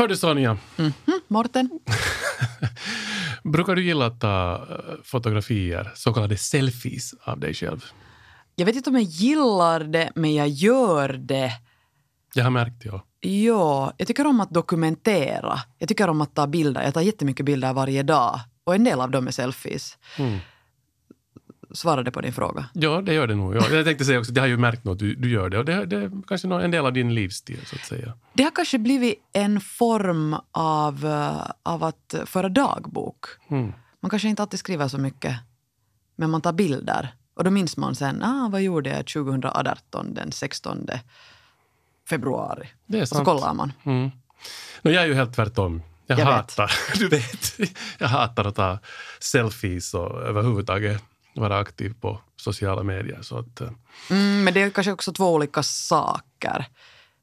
Hör du Sonja, Mhm, Morten? brukar du gilla att ta eh, fotografier, så kallade selfies, av dig själv? Jag vet inte om jag gillar det, men jag gör det. Jag har märkt, ja. Ja, jag tycker om att dokumentera. Jag tycker om att ta bilder. Jag tar jättemycket bilder varje dag. Och en del av dem är selfies. Mm. Svarade på din fråga. Ja, det gör det nog. Ja. Jag tänkte säga också, jag har ju märkt nog att du, du gör det. Och det, det är kanske en del av din livsstil, så att säga. Det har kanske blivit en form av, eh, av att föra dagbok. Mm. Man kanske inte alltid skriver så mycket, men man tar bilder. Och då minns man sen, ah, vad gjorde jag 2018 den 16 februari? Det är Och så sant. kollar man. Mm. No, jag är ju helt tvärtom. Jag, Jag vet. hatar, du vet, jag hatar att ta selfies och överhuvudtaget vara aktiv på sociala medier. Så att, eh. Mm, men det är kanske också två olika saker.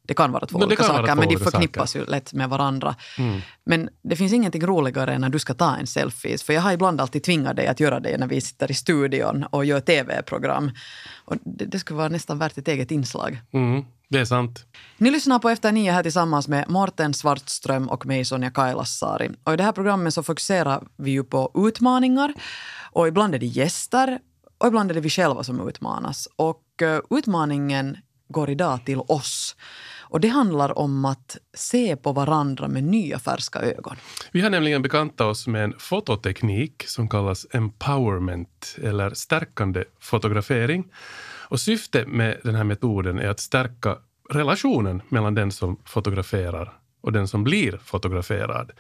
Det kan vara två det olika saker, två men de förknippas ju lätt med varandra. mm. Men det finns ingenting roligare än när du ska ta en selfies. För jag har ibland alltid tvingat dig att göra det när vi sitter i studion och gör tv-program. Och det, det skulle vara nästan värt ett eget inslag. Mm, det är sant. Ni lyssnar på Efter nio här tillsammans med Morten Svartström och mig Sonja Kailasari. Och I det här programmet så fokuserar vi ju på utmaningar och ibland är det gäster och ibland är det vi själva som utmanas. Och eh, utmaningen går idag till oss. Och det handlar om att se på varandra med nya färska ögon. Vi har nämligen bekantat oss med en fototeknik som kallas empowerment eller stärkande fotografering. Och syftet med den här metoden är att stärka relationen mellan den som fotograferar och den som blir fotograferad.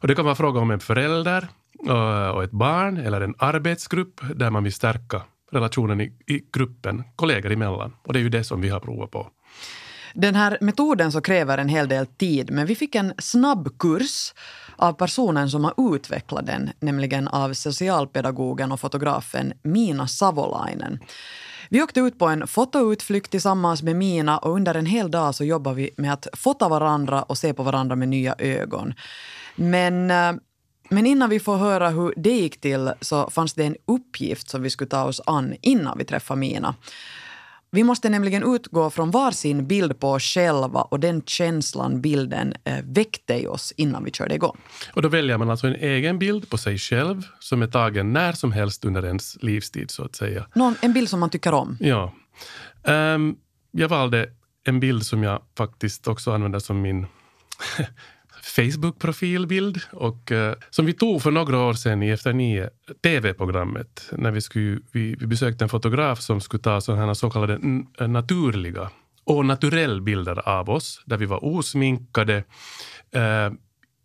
Och det kan vara fråga om en förälder eh, och ett barn eller en arbetsgrupp där man vill stärka relationen i, i gruppen, kollegor emellan. Och det är ju det som vi har provat på. Den här metoden så kräver en hel del tid, men vi fick en snabb kurs av personen som har utvecklat den, nämligen av socialpedagogen och fotografen Mina Savolainen. Vi åkte ut på en fotoutflykt tillsammans med Mina och under en hel dag så jobbade vi med att fota varandra och se på varandra med nya ögon. Men eh, men innan vi får höra hur det gick till så fanns det en uppgift som vi skulle ta oss an innan vi träffade Mina. Vi måste nämligen utgå från varsin bild på oss själva och den känslan bilden eh, väckte i oss innan vi körde igång. Och då väljer man alltså en egen bild på sig själv som är tagen när som helst under ens livstid så att säga. Någon, en bild som man tycker om. Ja. Ehm, jag valde en bild som jag faktiskt också använder som min Facebook-profilbild och eh, som vi tog för några år sedan i Efter nio TV-programmet när vi, skulle, vi, vi besökte en fotograf som skulle ta sådana så kallade eh, naturliga och naturell bilder av oss där vi var osminkade eh,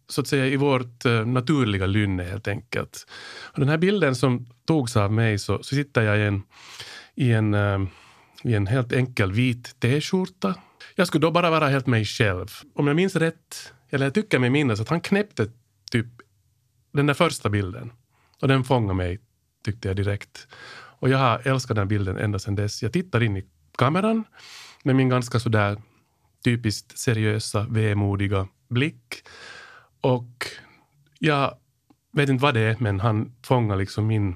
så att säga i vårt eh, naturliga lynne helt enkelt. Och den här bilden som togs av mig så, så sitter jag i en, i en, eh, i en helt enkel vit t-skjorta. Jag skulle då bara vara helt mig själv. Om jag minns rätt, eller jag tycker mig minnas att han knäppte typ den där första bilden. Och den fångade mig, tyckte jag direkt. Och jag har älskat den bilden ända sedan dess. Jag tittar in i kameran med min ganska sådär typiskt seriösa, vemodiga blick. Och jag vet inte vad det är, men han fångar liksom min,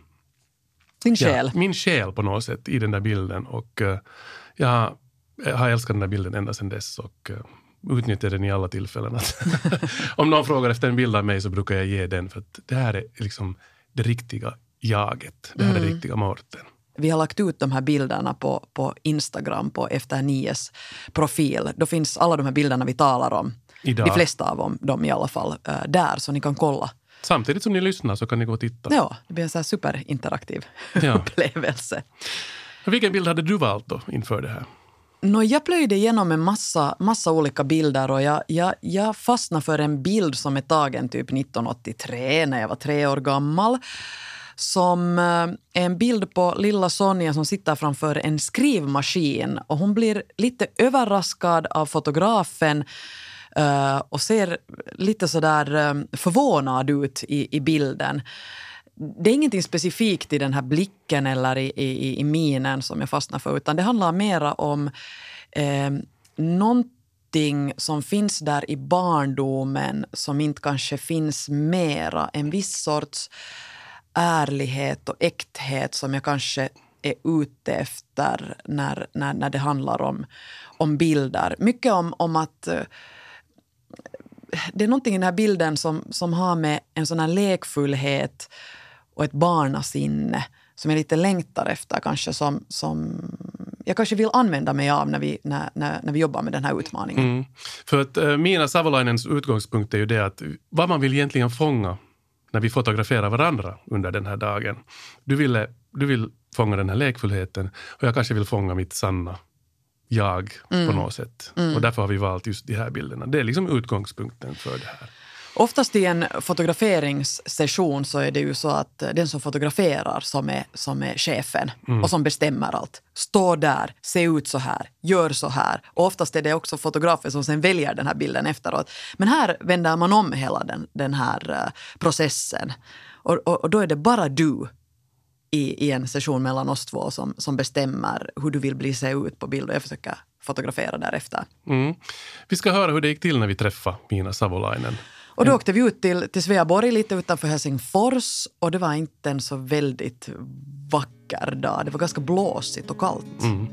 Sin själ. Ja, min själ på något sätt i den där bilden. Och eh, jag, jag har älskat den där bilden ända sedan dess och uh, utnyttjar den i alla tillfällen. Om någon frågar efter en bild av mig så brukar jag ge den för att det här är liksom det riktiga jaget. Det här är det riktiga Mårten. Vi har lagt ut de här bilderna på, på Instagram, på Efter Nies profil. Då finns alla de här bilderna vi talar om, Idag. de flesta av dem, dem i alla fall, eh, där så ni kan kolla. Samtidigt som ni lyssnar så kan ni gå och titta. Ja, det blir en så här superinteraktiv Ja. upplevelse. Vilken bild hade du valt då inför det här? No, jag plöjde igenom en massa, massa olika bilder och jag, jag, jag fastnade för en bild som är tagen typ 1983 när jag var tre år gammal. Som är en bild på lilla Sonja som sitter framför en skrivmaskin och hon blir lite överraskad av fotografen eh, och ser lite sådär eh, förvånad ut i, i bilden det är ingenting specifikt i den här blicken eller i, i, i minen som jag fastnar för utan det handlar mera om eh, någonting som finns där i barndomen som inte kanske finns mera. En viss sorts ärlighet och äkthet som jag kanske är ute efter när, när, när det handlar om, om bilder. Mycket om, om att eh, det är någonting i den här bilden som, som har med en sån här lekfullhet och ett barnasinne som jag lite längtar efter kanske som, som jag kanske vill använda mig av när vi, när, när, när vi jobbar med den här utmaningen. Mm. För att äh, Mina Savolainens utgångspunkt är ju det att vad man vill egentligen fånga när vi fotograferar varandra under den här dagen. Du, ville, du vill fånga den här lekfullheten och jag kanske vill fånga mitt sanna jag mm. på något sätt. Mm. Och därför har vi valt just de här bilderna. Det är liksom utgångspunkten för det här. Oftast i en fotograferingssession så är det ju så att den som fotograferar som är, som är chefen mm. och som bestämmer allt. Stå där, se ut så här, gör så här. Och oftast är det också fotografen som sen väljer den här bilden efteråt. Men här vänder man om hela den, den här uh, processen. Och, och, och, då är det bara du i, i en session mellan oss två som, som bestämmer hur du vill bli se ut på bild och jag försöker fotografera därefter. Mm. Vi ska höra hur det gick till när vi träffade Mina Savolainen. Och då åkte vi ut till, till Sveaborg lite utanför Helsingfors och det var inte en så väldigt vacker dag. Det var ganska blåsigt och kallt. Mm.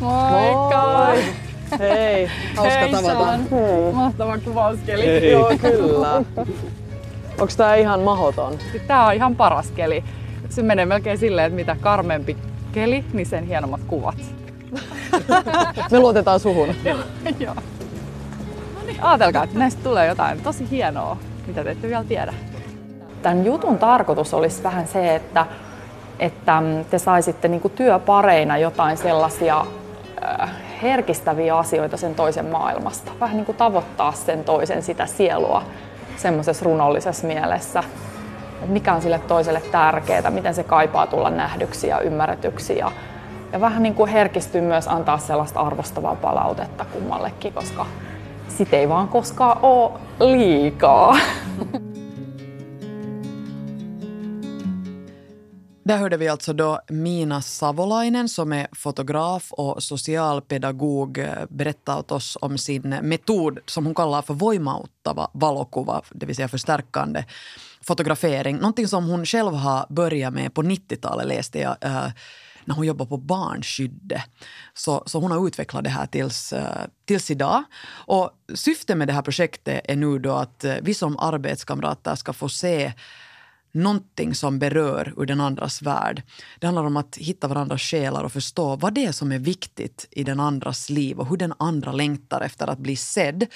Moikka! Hei, hauska tavata. Hei. Mahtava kuvauskeli. Hei. Joo, kyllä. Onko tämä ihan mahoton? Tämä on ihan paras keli. Se menee melkein silleen, että mitä karmempi keli, niin sen hienommat kuvat. Me luotetaan suhun. Joo. No niin, että näistä tulee jotain tosi hienoa, mitä te ette vielä tiedä. Tämän jutun tarkoitus olisi vähän se, että, että te saisitte niin työpareina jotain sellaisia äh, herkistäviä asioita sen toisen maailmasta. Vähän niin kuin tavoittaa sen toisen sitä sielua semmoisessa runollisessa mielessä. Että mikä on sille toiselle tärkeää, miten se kaipaa tulla nähdyksi ja ymmärretyksi ja ja vähän niin kuin herkistyy myös antaa sellaista arvostavaa palautetta kummallekin, koska sit ei vaan koskaan ole liikaa. Där hörde vi alltså då Mina Savolainen som är fotograf och socialpedagog berätta åt oss om sin metod som hon kallar för voimauttava valokuva, det vill säga förstärkande fotografering. Någonting som hon själv har börjat med på 90-talet läste jag när hon jobbar på barnskyddet. Så, så hon har utvecklat det här tills, eh, tills idag. Och syftet med det här projektet är nu då att eh, vi som arbetskamrater ska få se någonting som berör ur den andras värld. Det handlar om att hitta varandras själar och förstå vad det är som är viktigt i den andras liv och hur den andra längtar efter att bli sedd.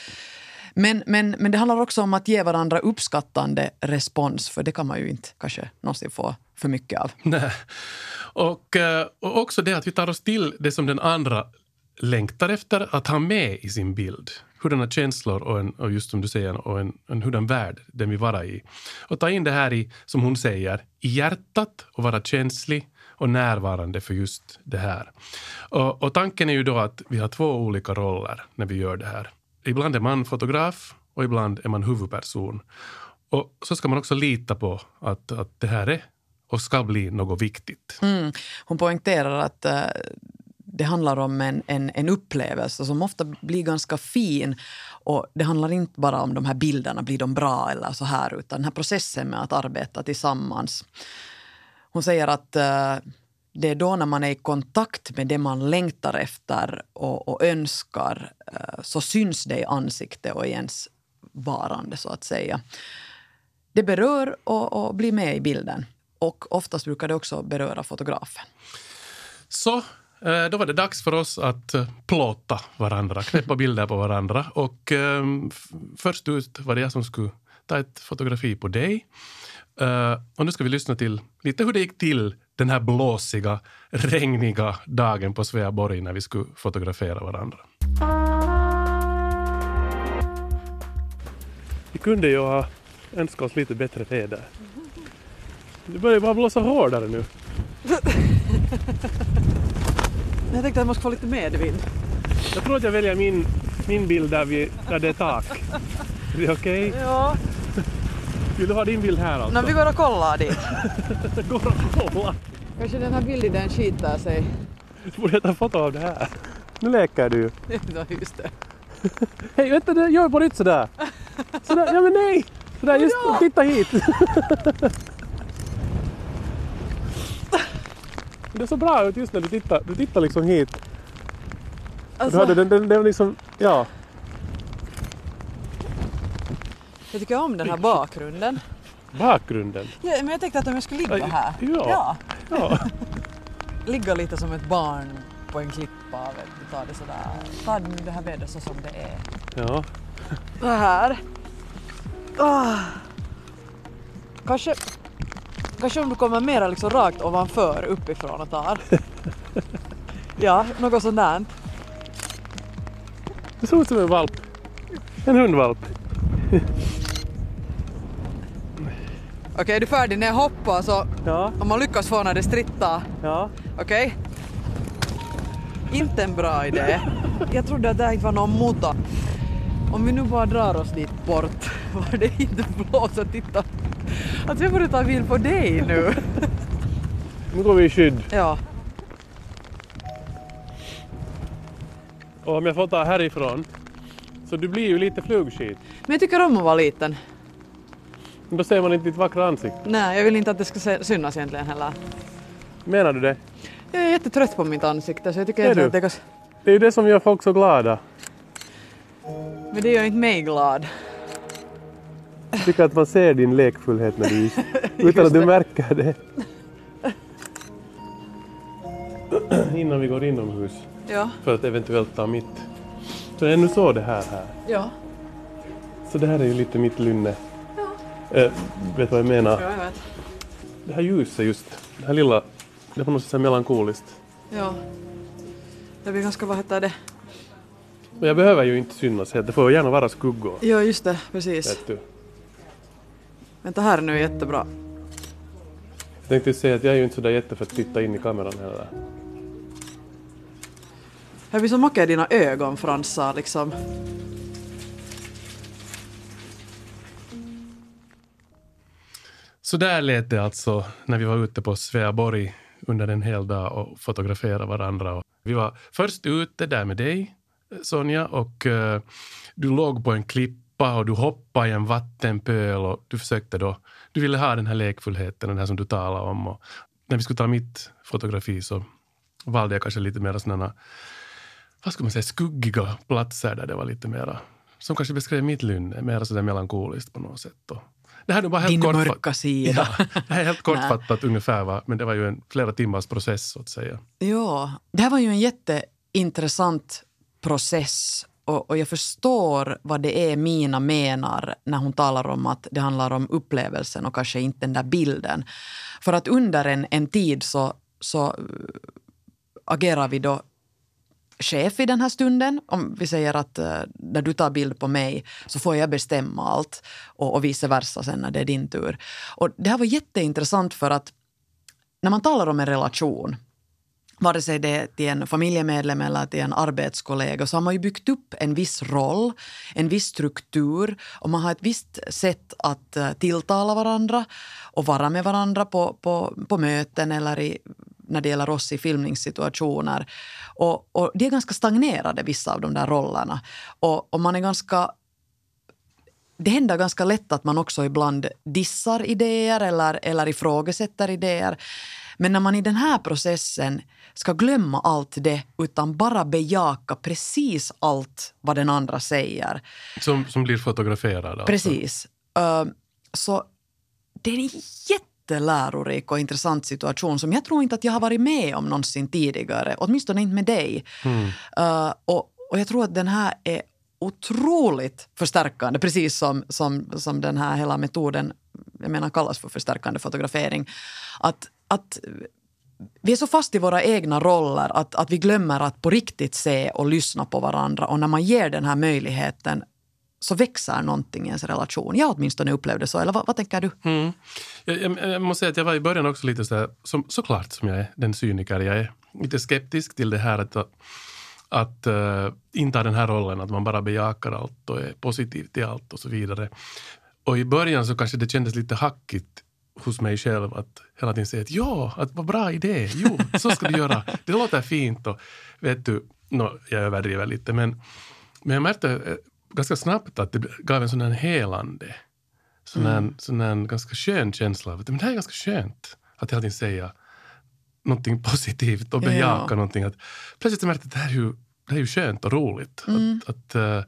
Men, men, men det handlar också om att ge varandra uppskattande respons, för det kan man ju inte kanske någonsin få för mycket av. Nej. Och, eh, och också det att vi tar oss till det som den andra längtar efter att ha med i sin bild. Hurdana känslor och, en, och just som du säger, och en, en hurdan värld den vill vara i. Och ta in det här i, som hon säger, i hjärtat och vara känslig och närvarande för just det här. Och, och tanken är ju då att vi har två olika roller när vi gör det här. Ibland är man fotograf och ibland är man huvudperson. Och så ska man också lita på att, att det här är och ska bli något viktigt. Mm. Hon poängterar att uh, det handlar om en, en, en upplevelse som ofta blir ganska fin. Och Det handlar inte bara om de här bilderna, blir de bra eller så här, utan den här processen med att arbeta tillsammans. Hon säger att uh, det är då när man är i kontakt med det man längtar efter och, och önskar eh, så syns det i ansiktet och i ens varande, så att säga. Det berör och, och blir med i bilden. Och oftast brukar det också beröra fotografen. Så eh, då var det dags för oss att eh, plåta varandra, knäppa bilder på varandra. Och um, först ut var det jag som skulle ta ett fotografi på dig. Uh, och nu ska vi lyssna till lite hur det gick till den här blåsiga, regniga dagen på Sveaborg när vi skulle fotografera varandra. Vi kunde ju ha önskat oss lite bättre väder. Det börjar bara blåsa hårdare nu. jag tänkte att jag måste få lite medvind. Jag tror att jag väljer min, min bild där, vi, där det är tak. Är det okej? Okay? Ja. Vill du ha din bild här alltså? No, vi går och kollar dit. går och kollar? Kanske den här bilden skiter sig. Du borde ta foto av det här. Nu leker du. ja, just det. Hej, vänta, gör på nytt sådär. Sådär, ja men nej! Sådär, just ja. titta hit. Det är så bra ut just när du tittar, du tittar liksom hit. Du hade den, den, den liksom, ja. Jag tycker om den här bakgrunden. Bakgrunden. Ja, men jag tänkte att om jag skulle ligga här. ja. Ja. Ligga lite som ett barn på en klippa. Vet du, ta det sådär. Ta nu det här vädret så som det är. ja. Så här. Ah. Kanske, kanske om du kommer mera liksom rakt ovanför uppifrån och tar. ja, något sånt där. Det såg ut som en valp. En hundvalp. Okej, är du färdig när jag hoppar så Ja, om man lyckas få när det strittar. ja. Okej? Inte en bra idé. Jag trodde att det här inte var någon muta. Om vi nu bara drar oss dit bort var det inte blåser, titta. Alltså jag borde ta bild på dig nu. Nu går vi i skydd. Ja, Och om jag får ta härifrån. Så du blir ju lite flugskit. men jag tycker om att vara liten. Men då ser man inte ditt vackra ansikte. Nej, jag vill inte att det ska synas egentligen heller. Menar du det? Jag är jättetrött på mitt ansikte så jag tycker egentligen att det kan... Det är ju det som gör folk så glada. Men det gör inte mig glad. Jag tycker att man ser din lekfullhet när du utan att du märker det. Innan vi går inomhus Ja. för att eventuellt ta mitt. Så är nu så det här här. Ja. Så det här är ju lite mitt lynne. Eh, vet vad jag menar? Ja, jag vet. Det här ljuset just, det här lilla, det är på något sätt melankoliskt. Ja. Det blir ganska, vad heter det? Och jag behöver ju inte synas helt, det får gärna vara skuggor. Ja, just det, precis. Vet du. Vänta här nu är jättebra. Jag tänkte säga att jag är ju inte sådär jätte för att titta in i kameran heller. Jag blir så macka i dina ögon fransar liksom. Så där lät det alltså när vi var ute på Sveaborg under en hel dag och fotograferade varandra. Vi var först ute där med dig, Sonja, och eh, du låg på en klippa och du hoppade i en vattenpöl och du försökte då, du ville ha den här lekfullheten, den här som du talade om. Och när vi skulle ta mitt fotografi så valde jag kanske lite mer sådana, vad ska man säga, skuggiga platser där det var lite mera, som kanske beskrev mitt lynne, mer sådär melankoliskt på något sätt. Och det här är bara helt Din kortfattat. mörka sida. Ja, det här är helt kortfattat ungefär, va? men det var ju en flera timmars process så att säga. Ja, det här var ju en jätteintressant process och, och jag förstår vad det är Mina menar när hon talar om att det handlar om upplevelsen och kanske inte den där bilden. För att under en, en tid så, så äh, agerar vi då chef i den här stunden. Om vi säger att uh, när du tar bild på mig så får jag bestämma allt och, och vice versa sen när det är din tur. Och det här var jätteintressant för att när man talar om en relation vare sig det är till en familjemedlem eller till en arbetskollega så har man ju byggt upp en viss roll, en viss struktur och man har ett visst sätt att eh, tilltala varandra och vara med varandra på, på, på möten eller i, när det gäller oss i filmningssituationer. Och, och de är ganska stagnerade, vissa av de där rollerna. Och, och man är ganska det händer ganska lätt att man också ibland dissar idéer eller, eller ifrågasätter idéer. Men när man i den här processen ska glömma allt det utan bara bejaka precis allt vad den andra säger. Som, som blir fotograferad. Alltså. Precis. Uh, så det är en jättelärorik och intressant situation som jag tror inte att jag har varit med om någonsin tidigare. Åtminstone inte med dig. Mm. Uh, och, och jag tror att den här är otroligt förstärkande, precis som, som, som den här hela metoden jag menar, kallas för förstärkande fotografering. Att, att vi är så fast i våra egna roller att, att vi glömmer att på riktigt se och lyssna på varandra. Och när man ger den här möjligheten så växer någonting i ens relation. Jag åtminstone upplevde så. Eller vad, vad tänker du? Mm. Jag, jag, jag, måste säga att jag var i början också lite så här, som, såklart som jag är, den cyniker jag är, lite skeptisk till det här att, att uh, inta den här rollen, att man bara bejakar allt och är positiv till allt och så vidare. Och i början så kanske det kändes lite hackigt hos mig själv att hela tiden säga att ja, att vad bra idé, jo, så ska du göra, det låter fint och vet du, no, jag överdriver lite men, men jag märkte eh, ganska snabbt att det gav en sån här helande, sån här, mm. sån här ganska skön känsla av att men det här är ganska skönt att hela tiden säga någonting positivt och bejaka ja. någonting. Att, plötsligt märkte jag att det här är ju det är ju skönt och roligt. Att, att, eh,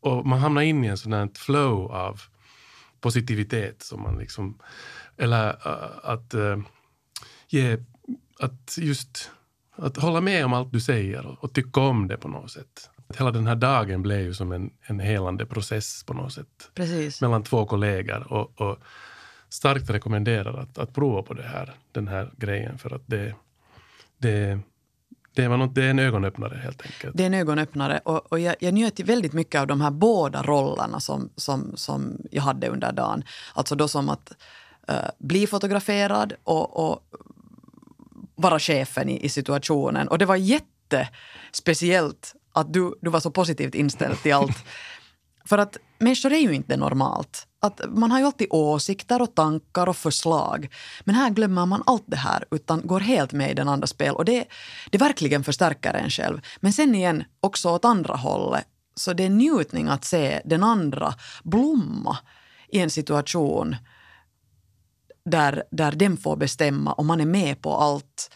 och man hamnar in i en sån här flow av positivitet som man liksom, eller eh, att eh, ge, att just att hålla med om allt du säger och, och tycka om det på något sätt. Hela den här dagen blev ju som en, en helande process på något sätt Precis. mellan två kollegor och, och starkt rekommenderar att, att prova på det här, den här grejen för att det, det, det, var något, det är en ögonöppnare helt enkelt. Det är en ögonöppnare och, och jag, jag njöt väldigt mycket av de här båda rollerna som, som, som jag hade under dagen. Alltså då som att eh, bli fotograferad och, och vara chefen i, i situationen. Och det var jättespeciellt att du, du var så positivt inställd till allt. För att människor är ju inte normalt. Att man har ju alltid åsikter och tankar och förslag. Men här glömmer man allt det här utan går helt med i den andra spel. Och det, det verkligen förstärker en själv. Men sen igen, också åt andra hållet. Så det är njutning att se den andra blomma i en situation där, där den får bestämma och man är med på allt.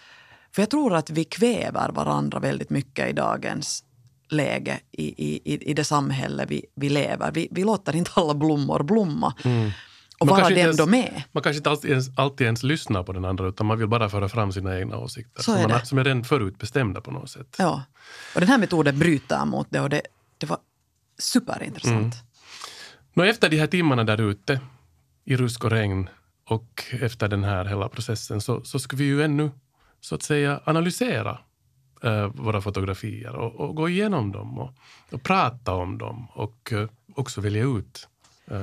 För jag tror att vi kväver varandra väldigt mycket i dagens läge i, i, i det samhälle vi, vi lever. Vi, vi låter inte alla blommor blomma. Och Mm. Man vara den ens- de är. Man kanske inte alltid ens, alltid ens lyssnar på den andra utan man vill bara föra fram sina egna åsikter Så som, är man, har- det. som är redan förutbestämda på något sätt. Ja. Och den här metoden bryter mot det och det, det var superintressant. Mm. Nå, efter de här timmarna där ute i rusk och regn och efter den här hela processen så, så ska vi ju ännu så att säga analysera eh, våra fotografier och, och gå igenom dem och, och prata om dem och eh, också välja ut eh,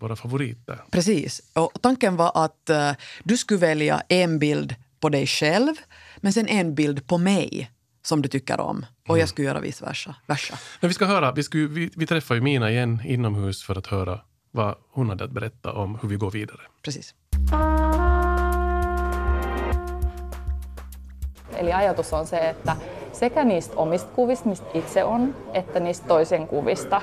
våra favoriter. Precis. Och tanken var att eh, du skulle välja en bild på dig själv men sen en bild på mig som du tycker om. Och Mm. jag skulle göra vice versa. versa. Men vi ska höra, vi, skulle, vi, vi träffar ju Mina igen inomhus för att höra vad hon hade att berätta om hur vi går vidare. Precis. Eli ajatus on se, että sekä niistä omista kuvista, mistä itse on, että niistä toisen kuvista,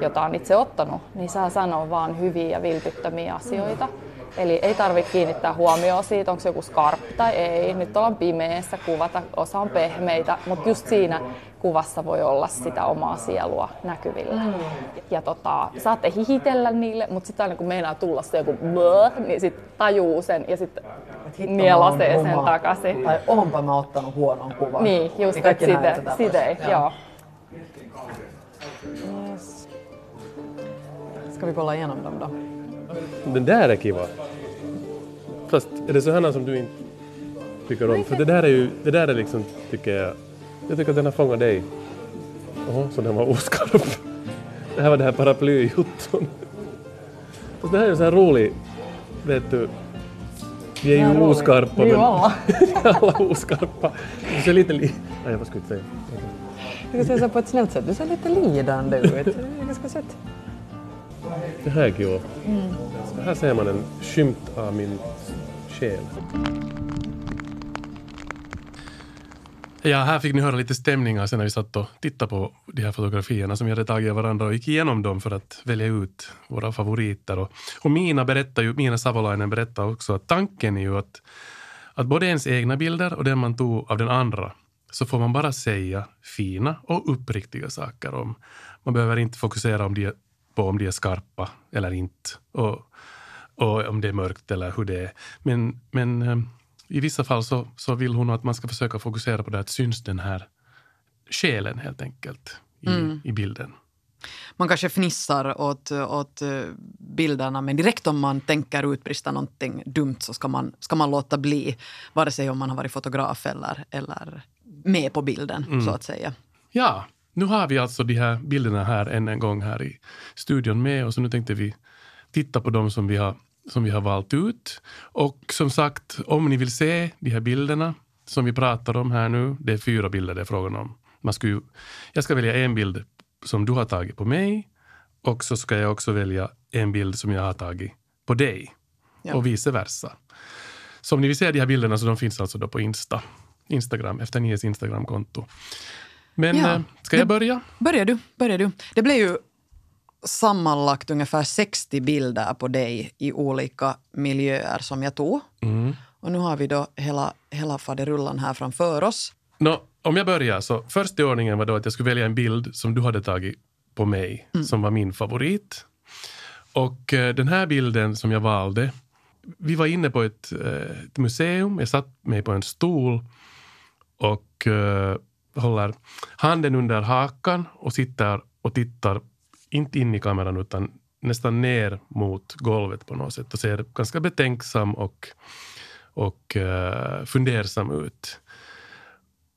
jota on itse ottanut, niin saa sanoa vaan hyviä ja vilpittömiä asioita. Eli ei tarvitse kiinnittää huomioon siitä, onko se joku skarppi tai ei. Nyt ollaan pimeässä, kuvata, osa on pehmeitä, mutta just siinä kuvassa voi olla sitä omaa sielua näkyvillä. Ja tota, saatte hihitellä niille, mutta sitten aina kun meinaa tulla se joku niin sitten tajuu sen ja sitten nielasee sen takaisin. Tai onpa mä ottanut huonon kuvan. Niin, just Niin että site, tätä site, pois. joo. Ska vi kolla igenom dem då? Den där är kiva. Fast är det sådana som du inte tycker om? För det där är ju, det där är liksom, tycker jag, jag tycker att den har fångat dig. Jaha, så den var oskarp. Det här var det här paraplyjutton. Fast det här är ju så här rolig, vet du, vi är ju oskarpa. Vi är men- alla. alla oskarpa. Du ser lite li... Nej, vad skulle jag säga? Du ska säga på ett snällt sätt. Du ser lite lidande ut. Det är ganska sött. Det här är kul. Så här ser man en skymt av min själ. Ja, här fick ni höra lite stämningar sen när vi satt och tittade på de här fotografierna som vi hade tagit av varandra och gick igenom dem för att välja ut våra favoriter. Och, och Mina, berättar ju, Mina Savolainen berättar också att tanken är ju att, att både ens egna bilder och den man tog av den andra så får man bara säga fina och uppriktiga saker om. Man behöver inte fokusera om de, på om de är skarpa eller inte och, och om det är mörkt eller hur det är. Men, men eh, i vissa fall så, så vill hon att man ska försöka fokusera på det att syns den här själen helt enkelt i, i bilden. Man kanske fnissar åt, åt eh, bilderna men direkt om man tänker utbrista någonting dumt så ska man, ska man låta bli. Vare sig om man har varit fotograf eller, eller med på bilden så att säga. Ja, nu har vi alltså de här bilderna här än en gång här i studion med och så nu tänkte vi titta på dem som vi har, som vi har valt ut. Och som sagt, om ni vill se de här bilderna som vi pratar om här nu, det är fyra bilder det är frågan om. Man ska ju, jag ska välja en bild som du har tagit på mig och så ska jag också välja en bild som jag har tagit på dig Ja. och vice versa. Så om ni vill se de här bilderna så de finns alltså då på Insta, Instagram, efter Nies Instagramkonto. Men Ja. eh, ska jag börja? Börjar du, börjar du. Det blev ju sammanlagt ungefär 60 bilder på dig i olika miljöer som jag tog. Mm. Och nu har vi då hela, hela faderullan här framför oss. Nå, om jag börjar så först i ordningen var då att jag skulle välja en bild som du hade tagit på mig, som var min favorit. Och eh, den här bilden som jag valde, vi var inne på ett, eh, ett museum, jag satt mig på en stol och eh, håller handen under hakan och sitter och tittar, inte in i kameran utan nästan ner mot golvet på något sätt och ser ganska betänksam och, och uh, fundersam ut.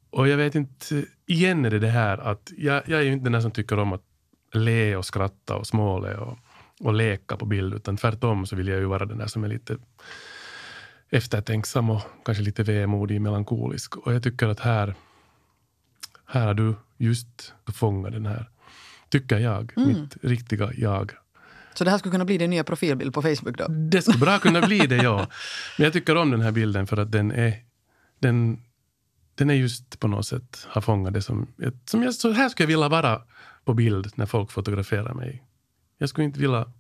Och jag vet inte, igen är det det här att jag, jag är ju inte den här som tycker om att le och skratta och småle och, och leka på bild, utan tvärtom så vill jag ju vara den där som är lite eftertänksam och kanske lite vemodig, melankolisk. Och jag tycker att här, här har du just fångat den här, tycker jag, mm. mitt riktiga jag. Så det här skulle kunna bli din nya profilbild på Facebook då? Det skulle bra kunna bli det, ja. Men jag tycker om den här bilden för att den är, den, den är just på något sätt har fångat det som, som jag, så här skulle jag vilja vara på bild när folk fotograferar mig. Jag skulle inte vilja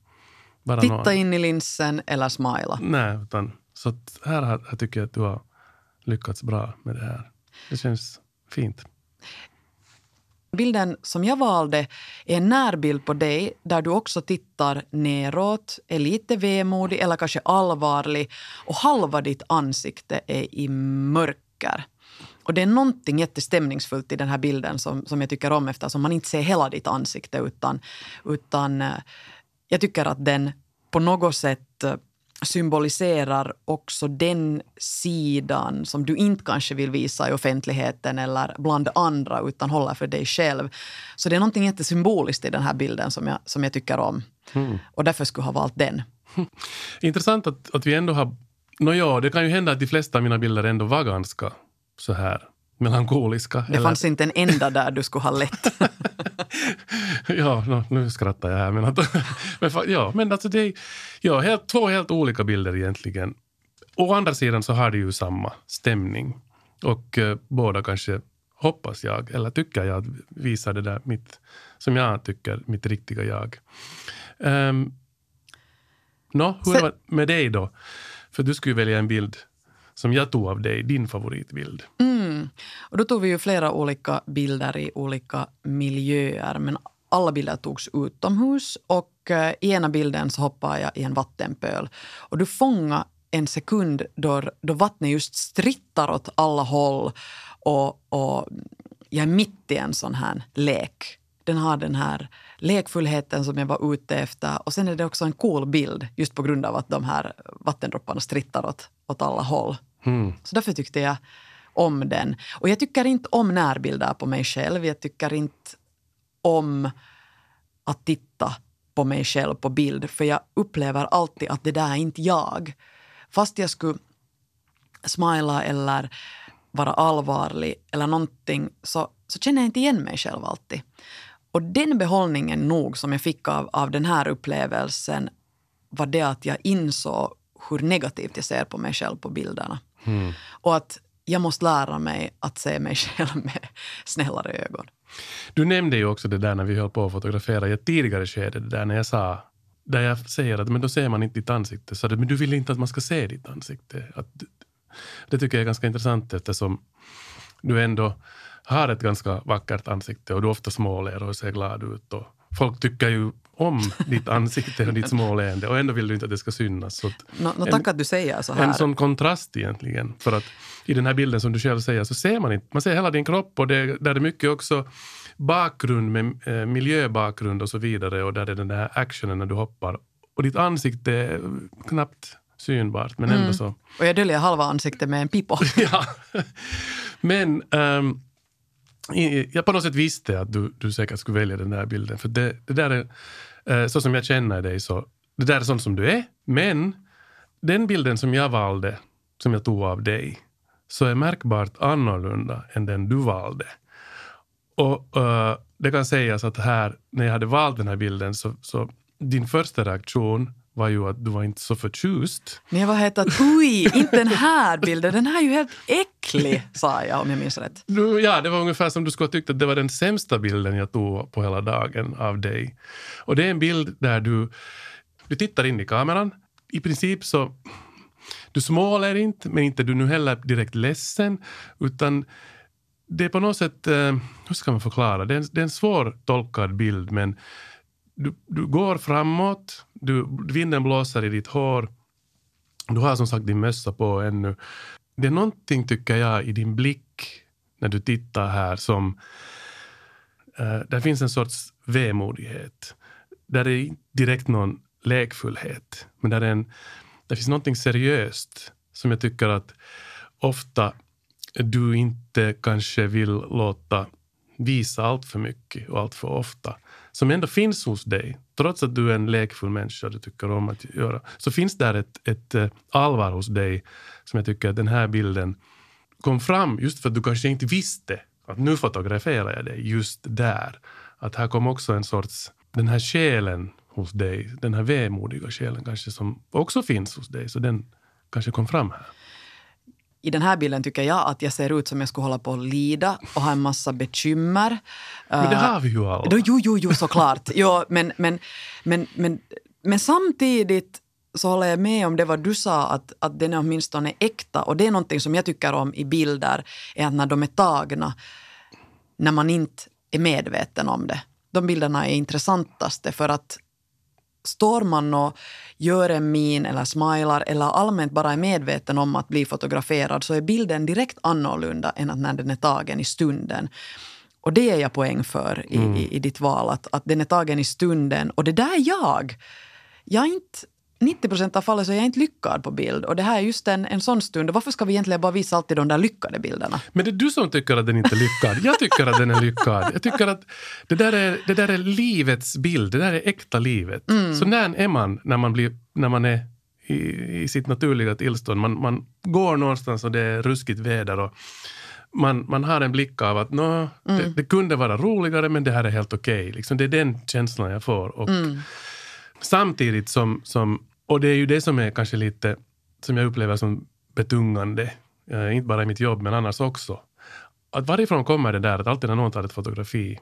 vara Titta någon. in i linsen eller smila. Nej, utan så här, här tycker jag att du har lyckats bra med det här. Det känns fint. Bilden som jag valde är en närbild på dig där du också tittar neråt, är lite vemodig eller kanske allvarlig och halva ditt ansikte är i mörker. Och det är någonting jättestämningsfullt i den här bilden som, som jag tycker om eftersom man inte ser hela ditt ansikte utan, utan eh, jag tycker att den på något sätt eh, symboliserar också den sidan som du inte kanske vill visa i offentligheten eller bland andra utan håller för dig själv. Så det är någonting jättesymboliskt i den här bilden som jag, som jag tycker om. Mm. Och därför skulle jag ha valt den. Intressant att, att vi ändå har... Nåja, det kan ju hända att de flesta av mina bilder ändå var ganska så här melankoliska. Det eller... fanns inte en enda där du skulle ha lätt. ja, no, nu skrattar jag här. Men, att, men, ja, men alltså det är ja, helt, två helt olika bilder egentligen. Å andra sidan så har de ju samma stämning. Och eh, båda kanske, hoppas jag, eller tycker jag, visar det där mitt, som jag tycker, mitt riktiga jag. Um, Nå, hur är det med dig då? För du skulle välja en bild som jag tog av dig, din favoritbild. Mm. Och då tog vi ju flera olika bilder i olika miljöer men alla bilder togs utomhus och eh, i ena bilden så hoppade jag i en vattenpöl. Och du fångade en sekund då, då vattnet just strittar åt alla håll och, och jag är mitt i en sån här lek. Den har den här lekfullheten som jag var ute efter och sen är det också en cool bild just på grund av att de här vattendropparna strittar åt, åt alla håll. Mm. Så därför tyckte jag om den. Och jag tycker inte om närbilder på mig själv. Jag tycker inte om att titta på mig själv på bild för jag upplever alltid att det där är inte jag. Fast jag skulle smila eller vara allvarlig eller någonting så, så känner jag inte igen mig själv alltid. Och den behållningen nog som jag fick av, av den här upplevelsen var det att jag insåg hur negativt jag ser på mig själv på bilderna. Mm. Och att jag måste lära mig att se mig själv med snällare ögon. Du nämnde ju också det där när vi höll på att fotografera i ett tidigare skede, det där när jag sa där jag säger att men då ser man inte ditt ansikte. Så det, men du vill inte att man ska se ditt ansikte. Att, det tycker jag är ganska intressant eftersom du ändå har ett ganska vackert ansikte och du ofta småler och ser glad ut. Och folk tycker ju om ditt ansikte och ditt småleende och ändå vill du inte att det ska synas. Så no, no, tack att du säger så här. En sån kontrast egentligen. För att i den här bilden som du själv säger så ser man inte, man ser hela din kropp och det, där är mycket också bakgrund med eh, miljöbakgrund och så vidare och där är den där actionen när du hoppar. Och ditt ansikte är knappt synbart men ändå mm. så. Och jag döljer halva ansiktet med en pipo. ja. Men um, jag på något sätt visste att du, du säkert skulle välja den där bilden. För det, det där är, Eh, så som jag känner dig, så det där är sånt som du är. Men den bilden som jag valde, som jag tog av dig, så är märkbart annorlunda än den du valde. Och uh, det kan sägas att här, när jag hade valt den här bilden, så, så din första reaktion var ju att du var inte så förtjust. Men jag var helt att oj, inte den här bilden, den här är ju helt äcklig, sa jag om jag minns rätt. Du, ja, det var ungefär som du skulle ha tyckt att det var den sämsta bilden jag tog på hela dagen av dig. Och det är en bild där du, du tittar in i kameran. I princip så, du småler inte, men inte du nu heller direkt ledsen, utan det är på något sätt, eh, hur ska man förklara, det är en, det är en svår tolkad bild men du, du går framåt, du, vinden blåser i ditt hår, du har som sagt din mössa på ännu. Det är någonting, tycker jag, i din blick när du tittar här som... Uh, där finns en sorts vemodighet. Där är inte direkt någon lekfullhet, men där, är en, där finns någonting seriöst som jag tycker att ofta du inte kanske vill låta visa allt för mycket och allt för ofta. Som ändå finns hos dig, trots att du är en lekfull människa du tycker om att göra. Så finns där ett, ett eh, allvar hos dig som jag tycker att den här bilden kom fram just för att du kanske inte visste att nu fotograferar jag dig just där. Att här kom också en sorts, den här själen hos dig, den här vemodiga själen kanske som också finns hos dig, så den kanske kom fram här i den här bilden tycker jag att jag ser ut som jag skulle hålla på att lida och ha en massa bekymmer. Men det eh, har vi ju alla. jo, jo, jo, såklart. jo, men, men, men, men, men samtidigt så håller jag med om det vad du sa, att, att den är åtminstone äkta. Och det är någonting som jag tycker om i bilder, är att när de är tagna, när man inte är medveten om det. De bilderna är intressantaste för att står man och gör en min eller smilar eller allmänt bara är medveten om att bli fotograferad så är bilden direkt annorlunda än att när den är tagen i stunden. Och det är jag poäng för i, mm. i, i ditt val, att, att den är tagen i stunden. Och det där är jag. Jag är inte 90 procent av fallen så är jag inte lyckad på bild. Och det här är just en, en sån stund. Och varför ska vi egentligen bara visa alltid de där lyckade bilderna? Men det är du som tycker att den inte är lyckad. Jag tycker att den är lyckad. Jag tycker att det där är, det där är livets bild. Det där är äkta livet. Mm. Så när är man när man, blir, när man är i, i sitt naturliga tillstånd? Man, man går någonstans och det är ruskigt väder. Och, man, man har en blick av att no, mm. det, det, kunde vara roligare men det här är helt okej. Okay. Liksom, det är den känslan jag får. Och mm. Samtidigt som, som och det är ju det som är kanske lite, som jag upplever som betungande, eh, inte bara i mitt jobb men annars också. Att varifrån kommer det där att alltid när någon tar ett fotografi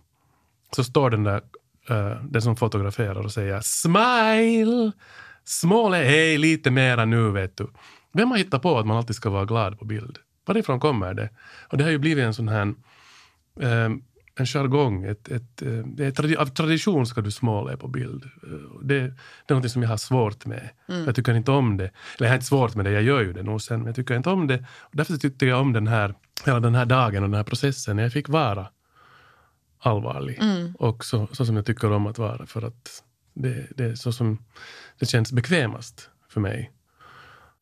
så står den där, eh, den som fotograferar och säger smile, småle, hej lite mera nu vet du. Vem har hittat på att man alltid ska vara glad på bild? Varifrån kommer det? Och det har ju blivit en sån här eh, en jargong. Ett, ett, eh, ett, av tradition ska du småle på bild. Eh, det, det är något som jag har svårt med. Mm. Jag tycker inte om det. Eller jag har inte svårt med det, jag gör ju det nog sen, men jag tycker inte om det. Därför tyckte jag om den här, hela den här dagen och den här processen jag fick vara allvarlig. Mm. Och så, så som jag tycker om att vara, för att det, det är så som det känns bekvämast för mig.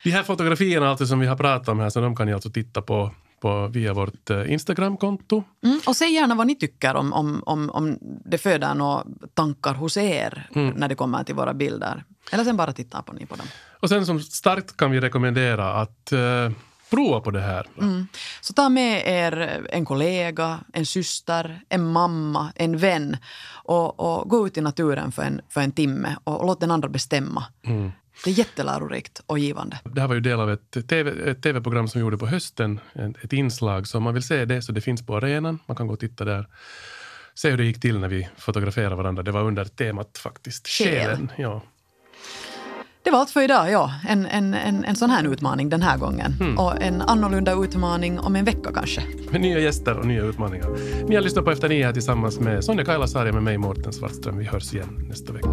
De här fotografierna alltså som vi har pratat om här, så de kan ni alltså titta på på, via vårt eh, Instagramkonto. Mm, och säg gärna vad ni tycker om, om, om, om det föder några tankar hos er mm. när det kommer till våra bilder. Eller sen bara titta på ni på dem. Och sen som starkt kan vi rekommendera att uh, prova på det här. Mm. Så ta med er en kollega, en syster, en mamma, en vän och, och gå ut i naturen för en, för en timme och låt den andra bestämma. Mm. Det är jättelärorikt och givande. Det här var ju del av ett, TV, ett tv-program som vi gjorde på hösten, ett, inslag. Så om man vill se det så det finns på arenan, man kan gå och titta där. Se hur det gick till när vi fotograferade varandra. Det var under temat faktiskt, själen. Ja. Det var allt för idag, ja. En, en, en, en sån här utmaning den här gången. Mm. Och en annorlunda utmaning om en vecka kanske. Med nya gäster och nya utmaningar. Ni har lyssnat på Efter nio här tillsammans med Sonja Kailasari med mig, Mårten Svartström. Vi hörs igen nästa vecka.